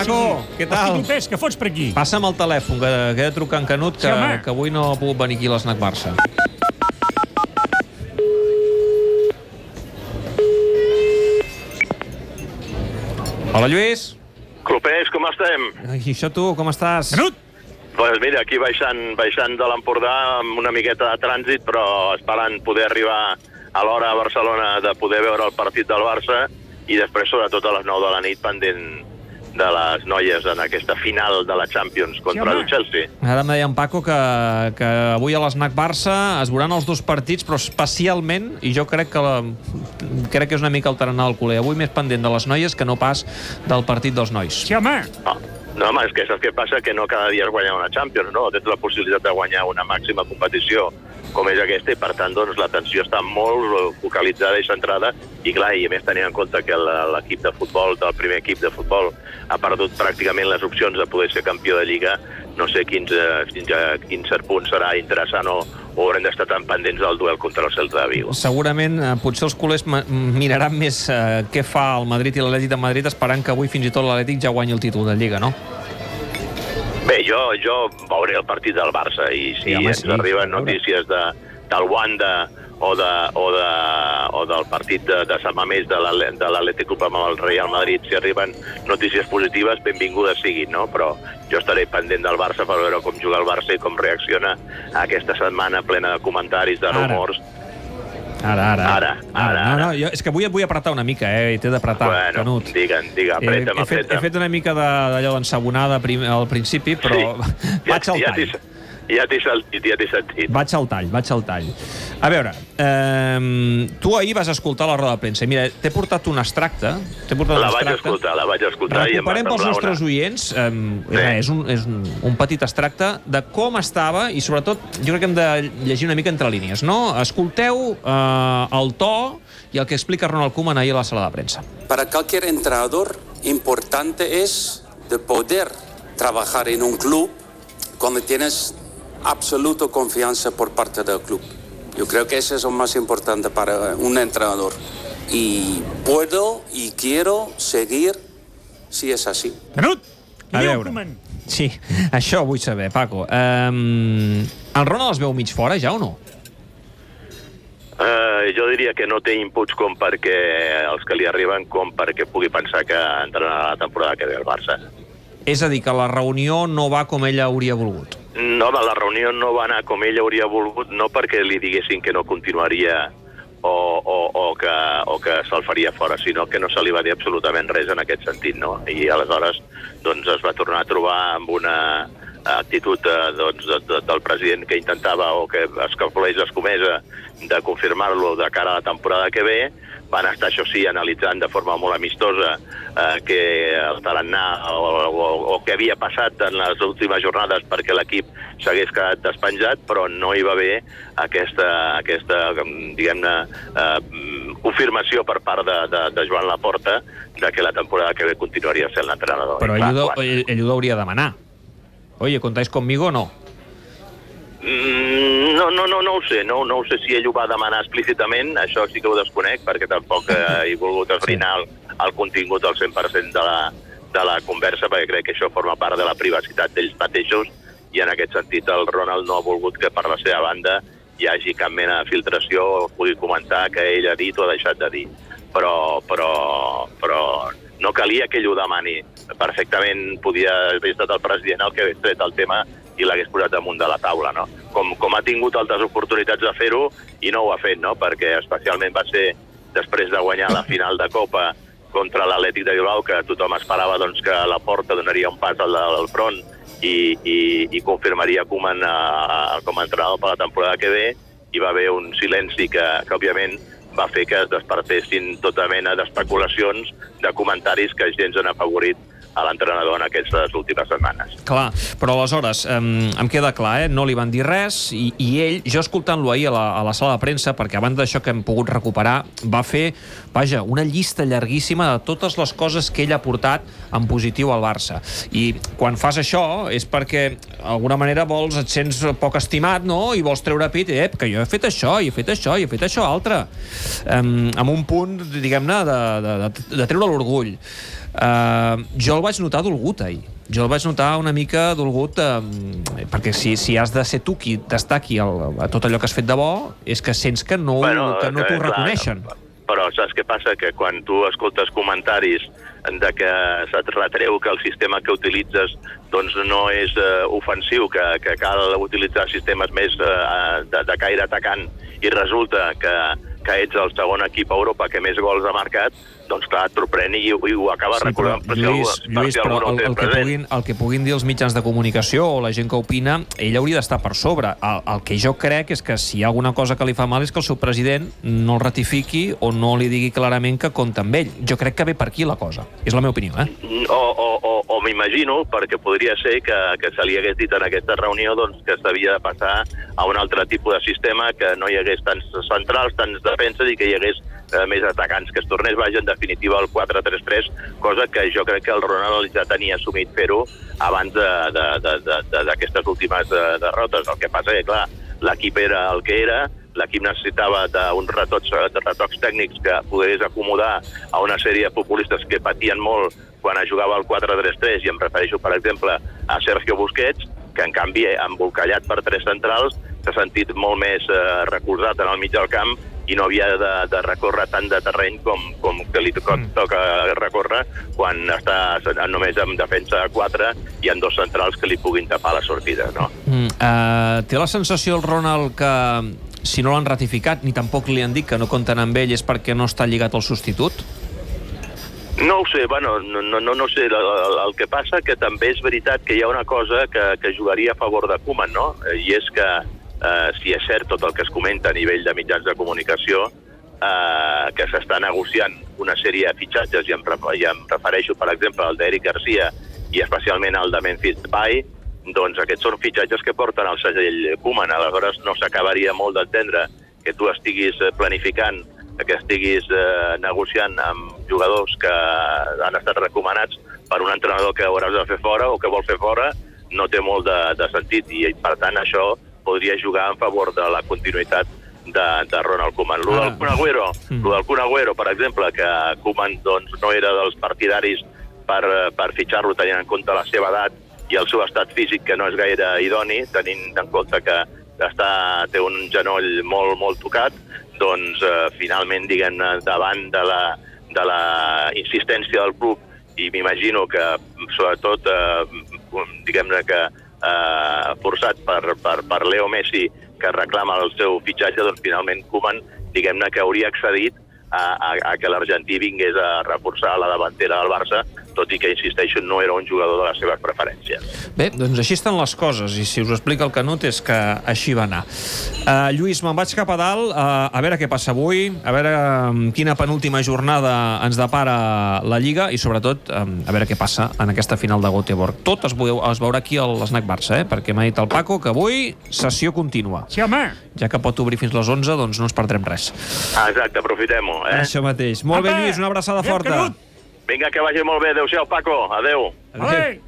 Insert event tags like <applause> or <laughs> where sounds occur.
Paco, què tal? Hosti, Pes, què fots per aquí? Passa'm el telèfon, que, que he de trucar en Canut, que, Sí, que avui no ha pogut venir aquí a l'Snac Barça. Hola, Lluís. Clopers, com estem? I això tu, com estàs? Canut! Doncs mira, aquí baixant, baixant de l'Empordà amb una miqueta de trànsit, però esperant poder arribar a l'hora a Barcelona de poder veure el partit del Barça i després, sobretot, a les 9 de la nit, pendent de les noies en aquesta final de la Champions contra home. el Chelsea. Ara em deia en Paco que, que avui a l'Snac Barça es veuran els dos partits, però especialment, i jo crec que, la, crec que és una mica el tarannà del culer, avui més pendent de les noies que no pas del partit dels nois. Sí, home. No, no home, és que saps què passa? Que no cada dia es guanya una Champions, no? Tens la possibilitat de guanyar una màxima competició com és aquesta i, per tant, doncs, l'atenció està molt focalitzada i centrada i, clar, i a més tenint en compte que l'equip de futbol, del primer equip de futbol, ha perdut pràcticament les opcions de poder ser campió de Lliga, no sé quins, eh, fins a quin cert punt serà interessant o, o haurem d'estar tan pendents del duel contra el Celta de Vigo. Segurament, eh, potser els culers ma- miraran més eh, què fa el Madrid i l'Atlètic de Madrid esperant que avui fins i tot l'Atlètic ja guanyi el títol de Lliga, no? Bé, jo, jo veuré el partit del Barça i si Sí, home, ens sí, arriben notícies de, del Wanda o, de, o, de, o del partit de, de Sant Mamés de l'Atlètic Club amb el Real Madrid, si arriben notícies positives, benvingudes siguin, no? Però jo estaré pendent del Barça per veure com juga el Barça i com reacciona a aquesta setmana plena de comentaris, de Ara. rumors. Ara, ara. Ara, ara, No, no, ara. jo, és que avui et vull apretar una mica, eh? T'he d'apretar, bueno, Canut. digue'n, digue, He, apreta'm, he, fet, he fet una mica de- d'allò d'ensabonada al principi, però <laughs> vaig al ja, tall. t'he- ja t'he sentit, ja t'he sentit. Vaig al tall, vaig al tall. A veure, eh, tu ahir vas escoltar la roda de premsa. Mira, t'he portat un extracte. T'he portat La un vaig extracte. escoltar, la vaig escoltar i Recuperem pels nostres una... oients, eh, és, un, és un, un petit extracte de com estava i sobretot jo crec que hem de llegir una mica entre línies, no? Escolteu eh, el to i el que explica Ronald Koeman ahir a la sala de premsa. Para cualquier entrenador, importante es de poder trabajar en un club cuando tienes absoluta confianza por parte del club. Yo creo que eso es lo más importante para un entrenador. Y puedo y quiero seguir si es así. Canut! A veure. Sí, això vull saber, Paco. Um, el Ronald els veu mig fora, ja o no? Eh, jo diria que no té inputs com perquè els que li arriben com perquè pugui pensar que entrarà la temporada que ve al Barça. És a dir, que la reunió no va com ella hauria volgut. No, la reunió no va anar com ell hauria volgut, no perquè li diguessin que no continuaria o, o, o que, o que se'l faria fora, sinó que no se li va dir absolutament res en aquest sentit, no? I aleshores doncs, es va tornar a trobar amb una actitud eh, doncs, de, de, del president que intentava o que es calculés l'escomesa de confirmar-lo de cara a la temporada que ve, van estar, això sí, analitzant de forma molt amistosa eh, que el tarannà o, o, o què havia passat en les últimes jornades perquè l'equip s'hagués quedat despenjat, però no hi va haver aquesta, aquesta diguem-ne, eh, confirmació per part de, de, de Joan Laporta de que la temporada que ve continuaria sent l'entrenador. Però clar, ell, quan- ell, ell ho hauria de demanar. Oye, ¿contáis conmigo o no? Mm, No, no, no, no ho sé, no, no ho sé si ell ho va demanar explícitament, això sí que ho desconec, perquè tampoc eh, <laughs> he volgut esbrinar el, el contingut al 100% de la, de la conversa, perquè crec que això forma part de la privacitat d'ells mateixos, i en aquest sentit el Ronald no ha volgut que per la seva banda hi hagi cap mena de filtració o pugui comentar que ell ha dit o ha deixat de dir. Però, però, però no calia que ell ho demani. Perfectament podia haver estat el president el que hagués tret el tema i l'hagués posat damunt de la taula, no? Com, com ha tingut altres oportunitats de fer-ho i no ho ha fet, no? Perquè especialment va ser després de guanyar la final de Copa contra l'Atlètic de Bilbao, que tothom esperava doncs, que la porta donaria un pas al, al front i, i, i confirmaria Koeman a, a, com a entrenador per la temporada que ve, hi va haver un silenci que, que òbviament, va fer que es despertessin tota mena d'especulacions, de comentaris que gens han afavorit a l'entrenador en aquestes últimes setmanes. Clar, però aleshores, em, em queda clar, eh? no li van dir res, i, i ell, jo escoltant-lo ahir a la, a la sala de premsa, perquè abans d'això que hem pogut recuperar, va fer, vaja, una llista llarguíssima de totes les coses que ell ha portat en positiu al Barça. I quan fas això és perquè, d'alguna manera, vols, et sents poc estimat, no?, i vols treure pit, ep, que jo he fet això, i he fet això, i he fet això altre. Um, amb un punt, diguem-ne, de, de, de, de treure l'orgull. Uh, jo el vaig notar dolgut ahir. Jo el vaig notar una mica dolgut uh, perquè si, si has de ser tu qui destaqui el, a tot allò que has fet de bo, és que sents que no, bueno, que no t'ho reconeixen. Però saps què passa? Que quan tu escoltes comentaris de que se't retreu que el sistema que utilitzes doncs no és uh, ofensiu, que, que cal utilitzar sistemes més uh, de, de caire atacant i resulta que, que ets el segon equip a Europa que més gols ha marcat, doncs clar, et sorprèn i, i ho acaba sí, recordant. Però, Lluís, si Lluís si però el, el, que puguin, el que puguin dir els mitjans de comunicació o la gent que opina, ell hauria d'estar per sobre. El, el que jo crec és que si hi ha alguna cosa que li fa mal és que el seu president no el ratifiqui o no li digui clarament que compta amb ell. Jo crec que ve per aquí la cosa. És la meva opinió, eh? O, o, o, o m'imagino, perquè podria ser que, que se li hagués dit en aquesta reunió doncs, que s'havia de passar a un altre tipus de sistema, que no hi hagués tants centrals, tants defenses i que hi hagués eh, més atacants, que es tornés, vaja, en definitiva, al 4-3-3, cosa que jo crec que el Ronald ja tenia assumit fer-ho abans d'aquestes últimes eh, derrotes. El que passa és que, clar, l'equip era el que era, l'equip necessitava d'uns retocs, retocs tècnics que pogués acomodar a una sèrie de populistes que patien molt quan jugava al 4-3-3, i em refereixo, per exemple, a Sergio Busquets, que en canvi, embolcallat per tres centrals, s'ha sentit molt més eh, recolzat en el mig del camp i no havia de, de recórrer tant de terreny com, com que li toca, mm. toca recórrer quan està només amb defensa de 4 i en dos centrals que li puguin tapar la sortida. No? Mm, uh, té la sensació el Ronald que si no l'han ratificat ni tampoc li han dit que no compten amb ell és perquè no està lligat al substitut? No ho sé, bueno, no, no, no sé. El, el, el que passa que també és veritat que hi ha una cosa que, que jugaria a favor de Koeman, no? I és que eh, si és cert tot el que es comenta a nivell de mitjans de comunicació, eh, que s'està negociant una sèrie de fitxatges, i em, i em refereixo, per exemple, al d'Eric Garcia i especialment al de Memphis Depay, doncs aquests són fitxatges que porten al segell Koeman. Aleshores no s'acabaria molt d'entendre que tu estiguis eh, planificant, que estiguis eh, negociant amb jugadors que han estat recomanats per un entrenador que hauràs de fer fora o que vol fer fora, no té molt de, de sentit i per tant això podria jugar en favor de la continuïtat de, de Ronald Koeman. Lo del Kun Agüero, mm. lo del Kun Agüero, per exemple, que Koeman doncs, no era dels partidaris per, per fitxar-lo tenint en compte la seva edat i el seu estat físic, que no és gaire idoni, tenint en compte que està, té un genoll molt, molt tocat, doncs eh, finalment, diguem davant de la, de la insistència del club, i m'imagino que sobretot, eh, diguem-ne que eh, forçat per, per, per Leo Messi, que reclama el seu fitxatge, doncs finalment Koeman, diguem-ne que hauria accedit a, a, a que l'argentí vingués a reforçar la davantera del Barça, tot i que, insisteixo, no era un jugador de les seves preferències. Bé, doncs així estan les coses, i si us explica el Canut és que així va anar. Uh, Lluís, me'n vaig cap a dalt, uh, a veure què passa avui, a veure um, quina penúltima jornada ens depara la Lliga, i sobretot um, a veure què passa en aquesta final de Göteborg. Tot es, veu, es veurà aquí a l'Snac Barça, eh? perquè m'ha dit el Paco que avui sessió contínua. Sí, home! Ja que pot obrir fins les 11, doncs no ens perdrem res. Ah, exacte, aprofitem-ho. Eh? Això mateix. Molt Apa! bé, Lluís, una abraçada forta. Vinga, que vagi molt bé. Adéu-siau, Paco. Adéu. Adéu. Adéu.